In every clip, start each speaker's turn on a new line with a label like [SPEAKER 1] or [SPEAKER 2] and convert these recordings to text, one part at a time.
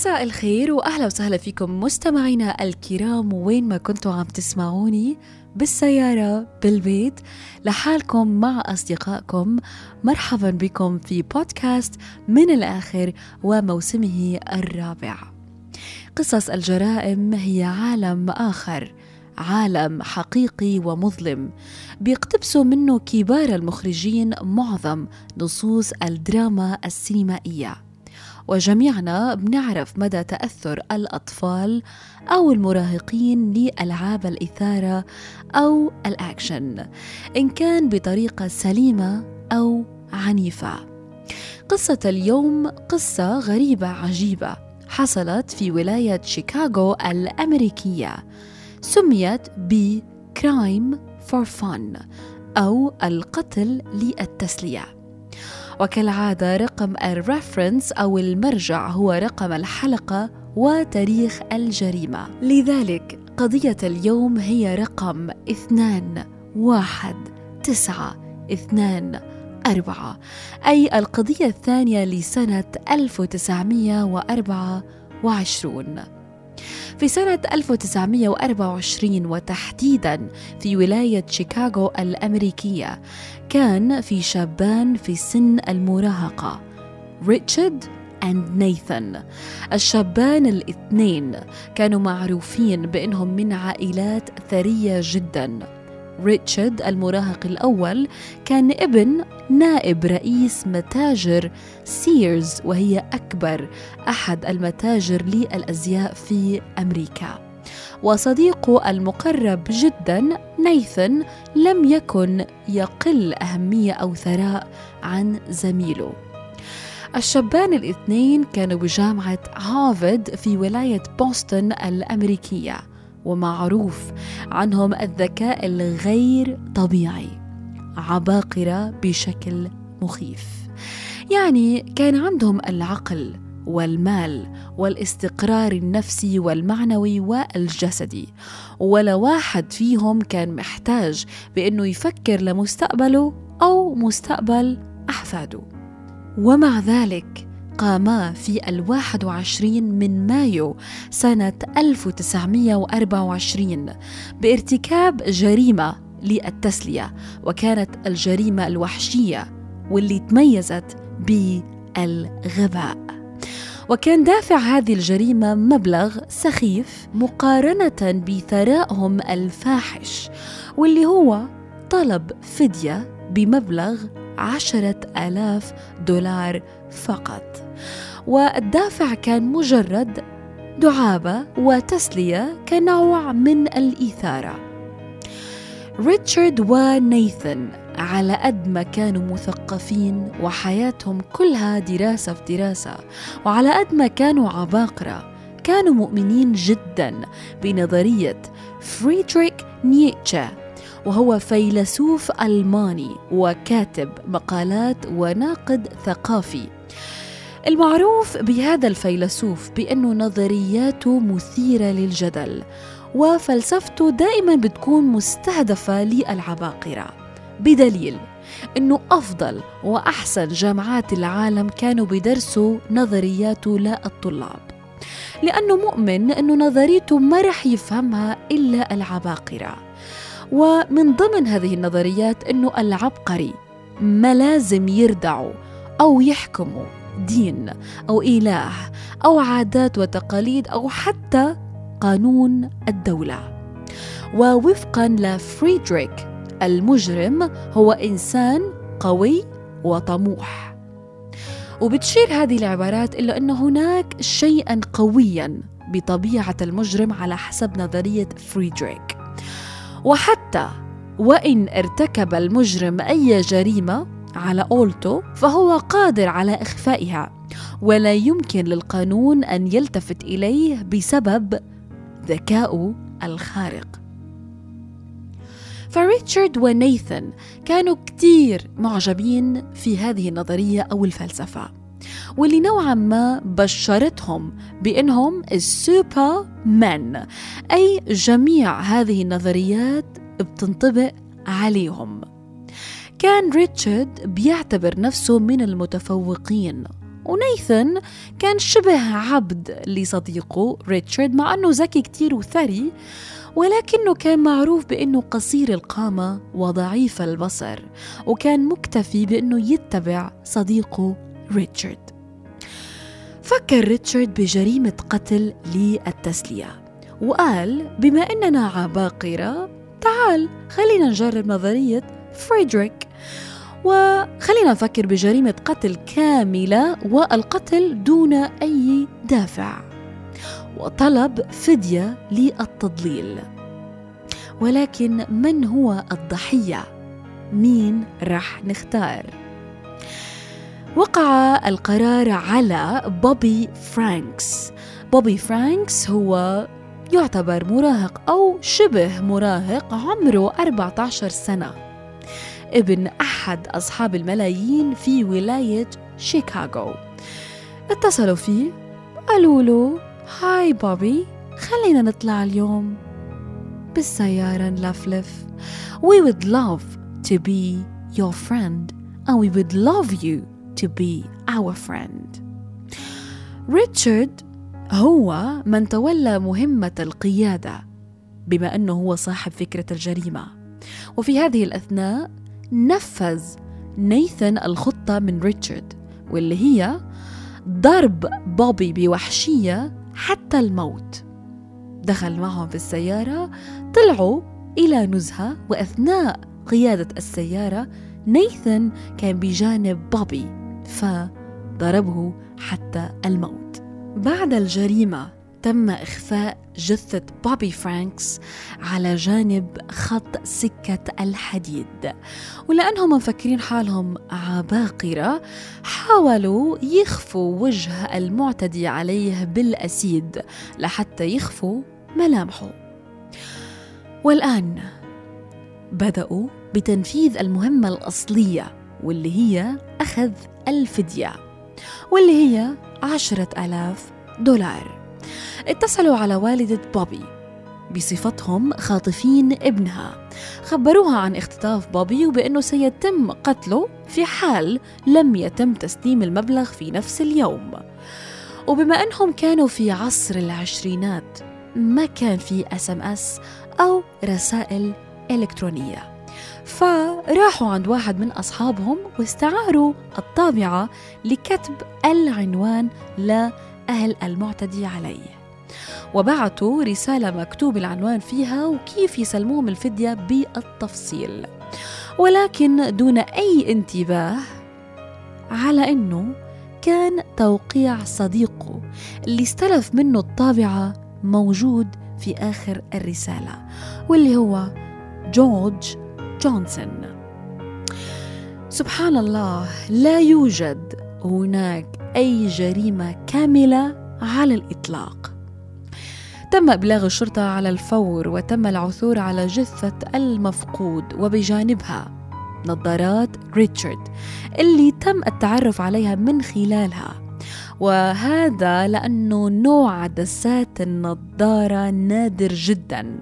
[SPEAKER 1] مساء الخير وأهلا وسهلا فيكم مستمعينا الكرام وين ما كنتوا عم تسمعوني بالسيارة بالبيت. لحالكم مع أصدقائكم مرحبا بكم في بودكاست من الآخر وموسمه الرابع. قصص الجرائم هي عالم آخر عالم حقيقي ومظلم. بيقتبسوا منه كبار المخرجين معظم نصوص الدراما السينمائية. وجميعنا بنعرف مدى تأثر الأطفال أو المراهقين لألعاب الإثارة أو الأكشن إن كان بطريقة سليمة أو عنيفة. قصة اليوم قصة غريبة عجيبة حصلت في ولاية شيكاغو الأمريكية سميت ب Crime for Fun أو القتل للتسلية. وكالعادة رقم الريفرنس أو المرجع هو رقم الحلقة وتاريخ الجريمة. لذلك قضية اليوم هي رقم اثنان واحد تسعة اثنان أربعة. أي القضية الثانية لسنة 1924 في سنة 1924 وتحديدا في ولاية شيكاغو الأمريكية كان في شابان في سن المراهقة ريتشارد and نيثن الشابان الاثنين كانوا معروفين بأنهم من عائلات ثرية جداً. ريتشارد المراهق الأول كان ابن نائب رئيس متاجر سيرز وهي أكبر أحد المتاجر للأزياء في أمريكا. وصديقه المقرب جدا نيثن لم يكن يقل أهمية أو ثراء عن زميله. الشابان الاثنين كانوا بجامعة هارفارد في ولاية بوسطن الأمريكية. ومعروف عنهم الذكاء الغير طبيعي عباقرة بشكل مخيف. يعني كان عندهم العقل والمال والاستقرار النفسي والمعنوي والجسدي ولا واحد فيهم كان محتاج بإنه يفكر لمستقبله أو مستقبل أحفاده. ومع ذلك قاما في الواحد وعشرين من مايو سنة 1924 بارتكاب جريمة للتسلية وكانت الجريمة الوحشية واللي تميزت بالغباء. وكان دافع هذه الجريمة مبلغ سخيف مقارنة بثرائهم الفاحش واللي هو طلب فدية بمبلغ عشرة آلاف دولار فقط. والدافع كان مجرد دعابة وتسلية كنوع من الإثارة ريتشارد ونيثن على قد ما كانوا مثقفين وحياتهم كلها دراسة في دراسة وعلى قد ما كانوا عباقرة كانوا مؤمنين جدا بنظرية فريدريك نيتشه وهو فيلسوف ألماني وكاتب مقالات وناقد ثقافي. المعروف بهذا الفيلسوف بأنه نظرياته مثيرة للجدل وفلسفته دائما بتكون مستهدفة للعباقرة. بدليل إنه أفضل وأحسن جامعات العالم كانوا بيدرسوا نظرياته للطلاب لأنه مؤمن انه نظريته ما رح يفهمها إلا العباقرة. ومن ضمن هذه النظريات إنه العبقري ما لازم يردعوا أو يحكموا. دين أو إله أو عادات وتقاليد أو حتى قانون الدولة. ووفقا لفريدريك المجرم هو إنسان قوي وطموح. وبتشير هذه العبارات إلى أن هناك شيئا قويا بطبيعة المجرم على حسب نظرية فريدريك. وحتى وإن ارتكب المجرم أي جريمة على أولتو فهو قادر على إخفائها ولا يمكن للقانون أن يلتفت إليه بسبب ذكائه الخارق. فريتشارد ونيثن كانوا كتير معجبين في هذه النظرية أو الفلسفة واللي نوعا ما بشرتهم بأنهم السوبر مان أي جميع هذه النظريات بتنطبق عليهم. كان ريتشارد بيعتبر نفسه من المتفوقين. ونيثن كان شبه عبد لصديقه ريتشارد مع أنه ذكي كتير وثري ولكنه كان معروف بأنه قصير القامة وضعيف البصر وكان مكتفي بأنه يتبع صديقه ريتشارد. فكر ريتشارد بجريمة قتل للتسلية وقال بما أننا عباقرة تعال خلينا نجرب نظرية فريدريك وخلينا نفكر بجريمة قتل كاملة والقتل دون أي دافع وطلب فدية للتضليل ولكن من هو الضحية؟ مين رح نختار؟ وقع القرار على بوبي فرانكس بوبي فرانكس هو يعتبر مراهق أو شبه مراهق عمره 14 سنة ابن أحد أصحاب الملايين في ولاية شيكاغو. اتصلوا فيه قالوا له hi بوبي خلينا نطلع اليوم. بالسيارة نلفلف. We would love to be your friend and we would love you to be our friend. ريتشارد هو من تولى مهمة القيادة بما أنه هو صاحب فكرة الجريمة. وفي هذه الأثناء نفذ نيثن الخطة من ريتشارد واللي هي ضرب بوبي بوحشية حتى الموت. دخل معهم في السيارة طلعوا إلى نزهة وأثناء قيادة السيارة نيثن كان بجانب بوبي فضربه حتى الموت. بعد الجريمة تم إخفاء جثة بوبي فرانكس على جانب خط سكة الحديد. ولأنهم مفكرين حالهم عباقرة حاولوا يخفوا وجه المعتدي عليه بال acid لحتى يخفوا ملامحه. والآن بدأوا بتنفيذ المهمة الأصلية واللي هي أخذ الفدية واللي هي عشرة ألاف دولار. اتصلوا على والدة بوبي بصفتهم خاطفين ابنها. خبروها عن اختطاف بوبي وبأنه سيتم قتله في حال لم يتم تسليم المبلغ في نفس اليوم. وبما أنهم كانوا في عصر العشرينات ما كان في SMS أو رسائل إلكترونية. فراحوا عند واحد من أصحابهم واستعاروا الطابعة لكتب العنوان لأهل المعتدي عليه. وبعثوا رسالة مكتوب العنوان فيها وكيف يسلموهم الفدية بالتفصيل. ولكن دون أي انتباه على أنه كان توقيع صديقه اللي استلف منه الطابعة موجود في آخر الرسالة واللي هو جورج جونسون. سبحان الله لا يوجد هناك أي جريمة كاملة على الإطلاق. تم إبلاغ الشرطة على الفور وتم العثور على جثة المفقود وبجانبها نظارات ريتشارد اللي تم التعرف عليها من خلالها. وهذا لأنه نوع عدسات النظارة نادر جدا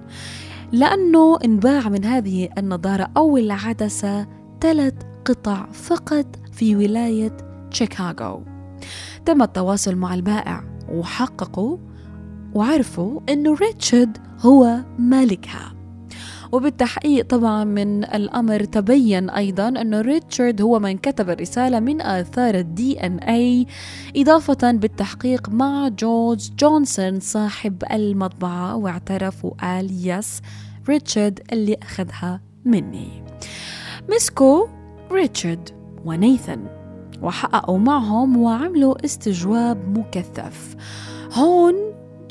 [SPEAKER 1] لأنه إنباع من هذه النظارة أو العدسة ثلاث قطع فقط في ولاية شيكاغو تم التواصل مع البائع وحققوا وعرفوا أنه ريتشارد هو مالكها. وبالتحقيق طبعا من الأمر تبين أيضا أن ريتشارد هو من كتب الرسالة من آثار ال DNA إضافة بالتحقيق مع جورج جونسون صاحب المطبعة واعترف وقال yes ريتشارد اللي أخذها مني. مسكوا ريتشارد ونيثن وحققوا معهم وعملوا استجواب مكثف. هون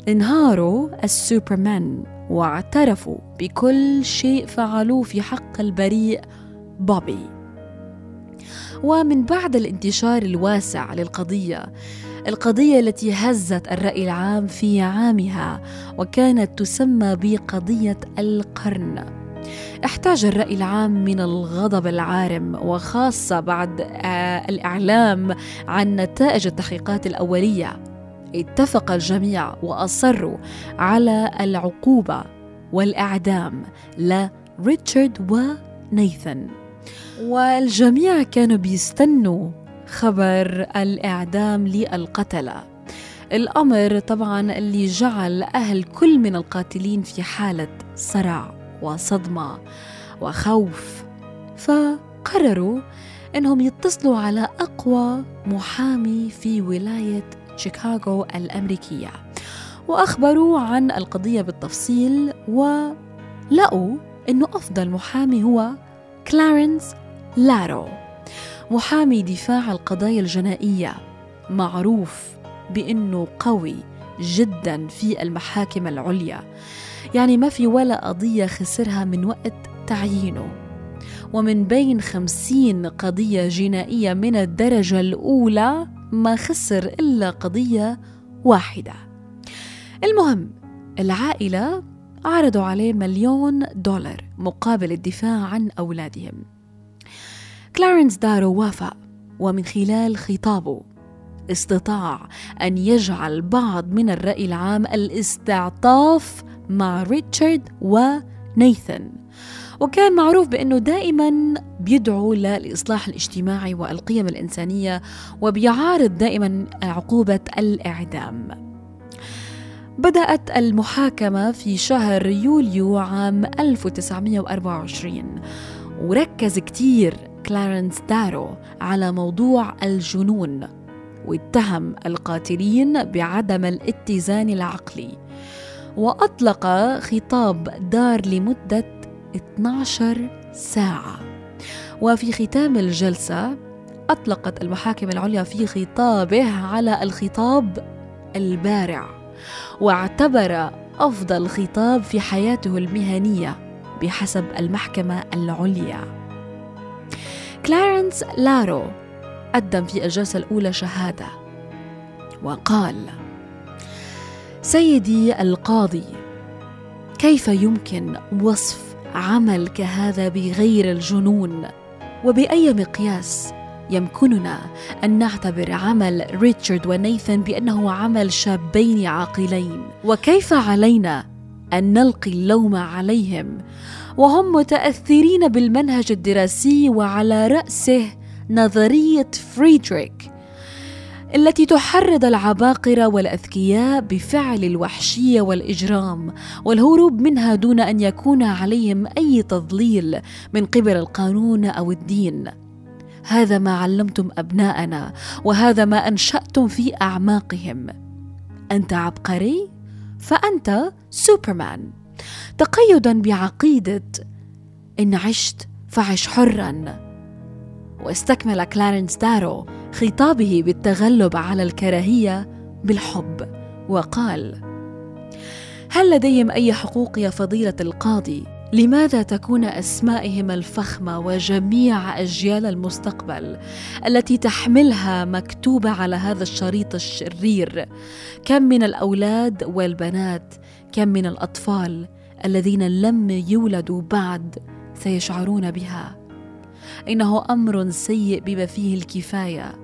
[SPEAKER 1] انهاروا السوبرمان واعترفوا بكل شيء فعلوه في حق البريء بوبي ومن بعد الانتشار الواسع للقضية القضية التي هزت الرأي العام في عامها وكانت تسمى بقضية القرن. احتاج الرأي العام من الغضب العارم وخاصة بعد آه، الإعلام عن نتائج التحقيقات الأولية. اتفق الجميع وأصروا على العقوبة والإعدام لريتشارد ونيثن والجميع كانوا بيستنوا خبر الإعدام للقتلة. الأمر طبعا اللي جعل أهل كل من القاتلين في حالة صرع وصدمة وخوف. فقرروا إنهم يتصلوا على أقوى محامي في ولاية شيكاغو الأمريكية. وأخبروا عن القضية بالتفصيل ولقوا إنه أفضل محامي هو كلارنس دارو محامي دفاع القضايا الجنائية معروف بإنه قوي جدا في المحاكم العليا. يعني ما في ولا قضية خسرها من وقت تعيينه. ومن بين خمسين قضية جنائية من الدرجة الأولى ما خسر إلا قضية واحدة. المهم العائلة عرضوا عليه مليون دولار مقابل الدفاع عن أولادهم. كلارنس دارو وافق ومن خلال خطابه استطاع أن يجعل بعض من الرأي العام الاستعطاف مع ريتشارد ونيثن وكان معروف بأنه دائما بيدعو للإصلاح الاجتماعي والقيم الإنسانية وبيعارض دائما عقوبة الإعدام. بدأت المحاكمة في شهر يوليو عام 1924 وركز كتير كلارنس دارو على موضوع الجنون واتهم القاتلين بعدم الاتزان العقلي. وأطلق خطاب دار لمدة 12 ساعة. وفي ختام الجلسة أطلقت المحاكم العليا في خطابه على الخطاب البارع واعتبر أفضل خطاب في حياته المهنية بحسب المحكمة العليا. كلارنس دارو قدم في الجلسة الأولى شهادة وقال سيدي القاضي كيف يمكن وصف عمل كهذا بغير الجنون؟ وبأي مقياس يمكننا أن نعتبر عمل ريتشارد ونيثن بأنه عمل شابين عاقلين؟ وكيف علينا أن نلقي اللوم عليهم؟ وهم متأثرين بالمنهج الدراسي وعلى رأسه نظرية فريدريك التي تحرض العباقرة والأذكياء بفعل الوحشية والإجرام والهروب منها دون أن يكون عليهم أي تضليل من قبل القانون أو الدين. هذا ما علمتم أبناءنا وهذا ما أنشأتم في أعماقهم. أنت عبقري؟ فأنت سوبرمان. تقيدا بعقيدة إن عشت فعش حرا. واستكمل كلارنس دارو خطابه بالتغلب على الكراهية بالحب وقال هل لديهم أي حقوق يا فضيلة القاضي؟ لماذا تكون أسمائهم الفخمه وجميع أجيال المستقبل التي تحملها مكتوبة على هذا الشريط الشرير؟ كم من الأولاد والبنات كم من الأطفال الذين لم يولدوا بعد سيشعرون بها؟ إنه أمر سيء بما فيه الكفاية.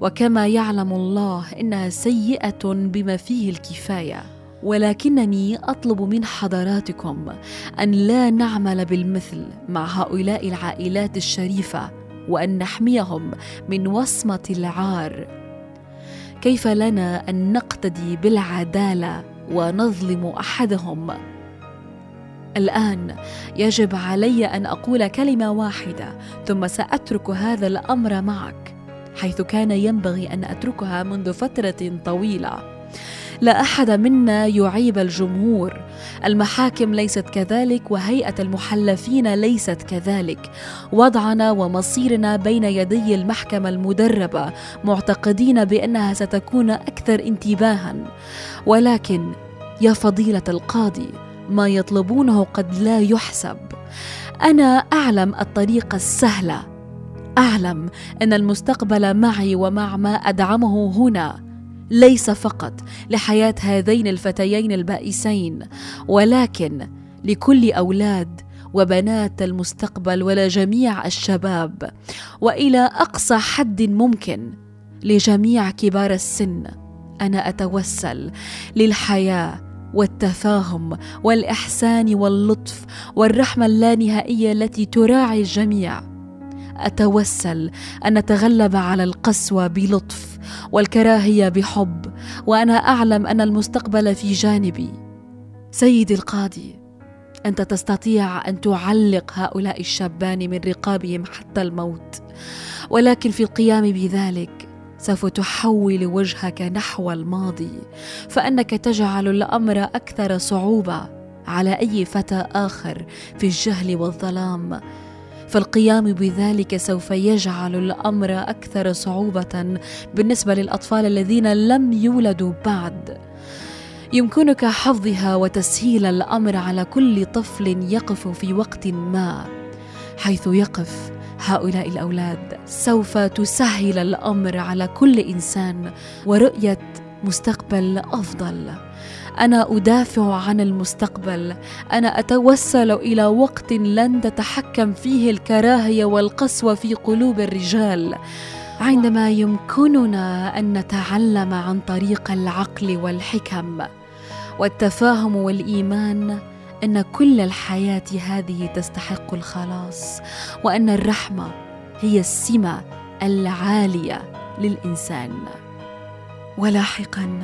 [SPEAKER 1] وكما يعلم الله إنها سيئة بما فيه الكفاية. ولكنني أطلب من حضراتكم أن لا نعمل بالمثل مع هؤلاء العائلات الشريفة وأن نحميهم من وصمة العار. كيف لنا أن نقتدي بالعدالة ونظلم أحدهم الآن يجب علي أن أقول كلمة واحدة ثم سأترك هذا الأمر معك حيث كان ينبغي أن أتركها منذ فترة طويلة. لا أحد منا يعيب الجمهور. المحاكم ليست كذلك وهيئة المحلفين ليست كذلك. وضعنا ومصيرنا بين يدي المحكمة المدربة معتقدين بأنها ستكون أكثر انتباها. ولكن يا فضيلة القاضي ما يطلبونه قد لا يحسب. أنا أعلم الطريقة السهله أعلم إن المستقبل معي ومع ما أدعمه هنا. ليس فقط لحياة هذين الفتيين البائسين ولكن لكل أولاد وبنات المستقبل ولجميع الشباب وإلى أقصى حد ممكن لجميع كبار السن. أنا أتوسل للحياة والتفاهم والإحسان واللطف والرحمة اللانهائية التي تراعي الجميع. أتوسل أن نتغلب على القسوة بلطف والكراهية بحب وأنا أعلم أن المستقبل في جانبي. سيدي القاضي أنت تستطيع أن تعلق هؤلاء الشابان من رقابهم حتى الموت ولكن في القيام بذلك سوف تحول وجهك نحو الماضي فأنك تجعل الأمر أكثر صعوبة على أي فتى آخر في الجهل والظلام. فالقيام بذلك سوف يجعل الأمر أكثر صعوبة بالنسبة للأطفال الذين لم يولدوا بعد. يمكنك حفظها وتسهيل الأمر على كل طفل يقف في وقت ما حيث يقف هؤلاء الأولاد سوف تسهل الأمر على كل إنسان ورؤية مستقبل أفضل. أنا أدافع عن المستقبل. أنا أتوسل إلى وقت لن تتحكم فيه الكراهية والقسوة في قلوب الرجال. عندما يمكننا أن نتعلم عن طريق العقل والحكم والتفاهم والإيمان إن كل الحياة هذه تستحق الخلاص وأن الرحمة هي السمة العالية للإنسان. ولاحقا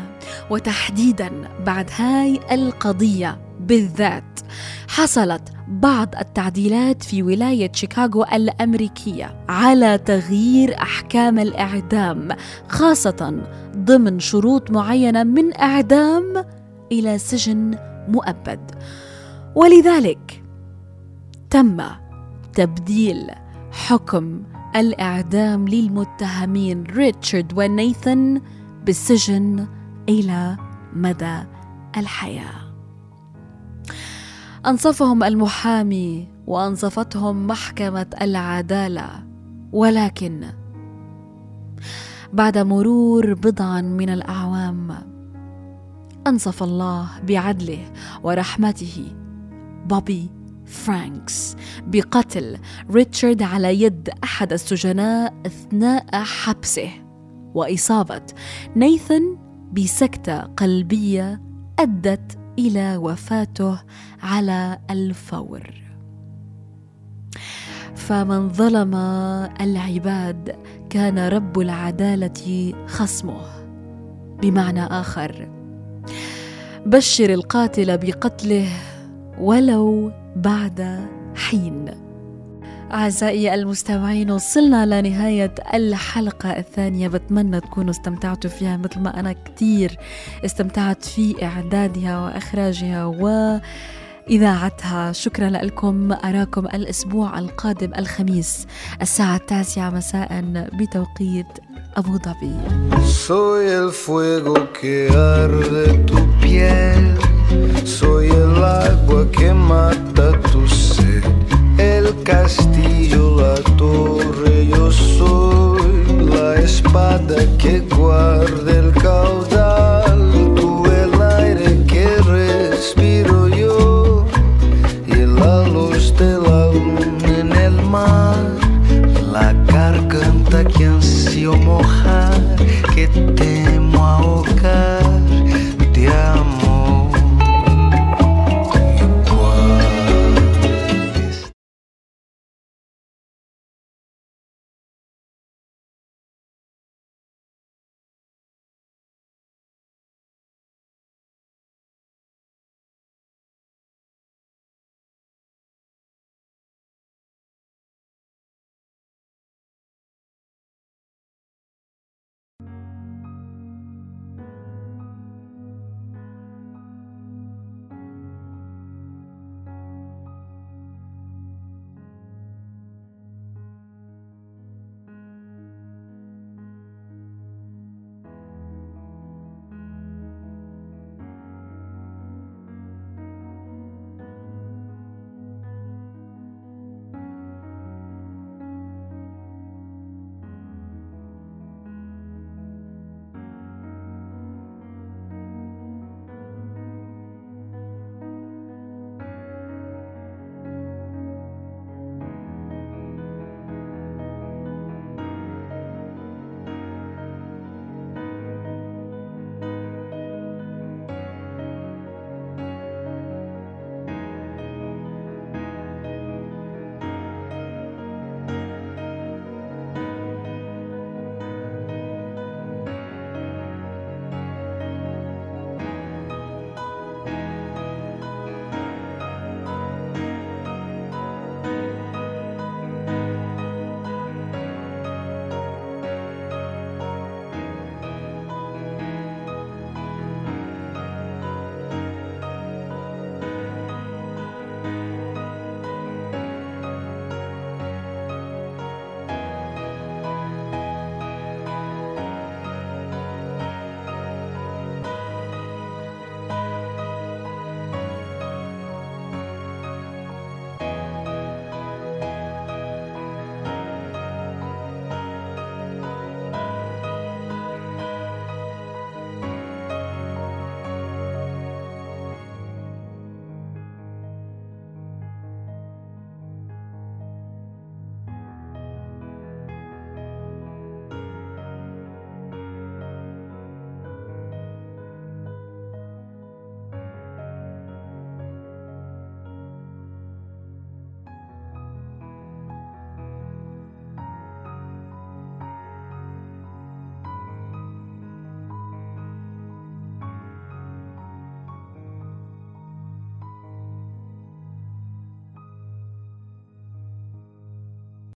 [SPEAKER 1] وتحديدا بعد هاي القضية بالذات حصلت بعض التعديلات في ولاية شيكاغو الأمريكية على تغيير أحكام الإعدام خاصة ضمن شروط معينة من إعدام إلى سجن مؤبد. ولذلك تم تبديل حكم الإعدام للمتهمين ريتشارد ونيثن بالسجن إلى مدى الحياة. أنصفهم المحامي وأنصفتهم محكمة العدالة ولكن بعد مرور بضع من الأعوام أنصف الله بعدله ورحمته بوبي فرانكس بقتل ريتشارد على يد أحد السجناء أثناء حبسه وإصابة نيثن بسكتة قلبية أدت إلى وفاته على الفور. فمن ظلم العباد كان رب العدالة خصمه. بمعنى آخر بشر القاتل بقتله ولو بعد حين. أعزائي المستمعين وصلنا لنهاية الحلقة الثانية. بتمنى تكونوا استمتعتوا فيها مثل ما أنا كتير استمتعت في إعدادها وإخراجها وإذاعتها. شكرا لكم. أراكم الأسبوع القادم الخميس الساعة التاسعة. مساء. بتوقيت أبو ظبي.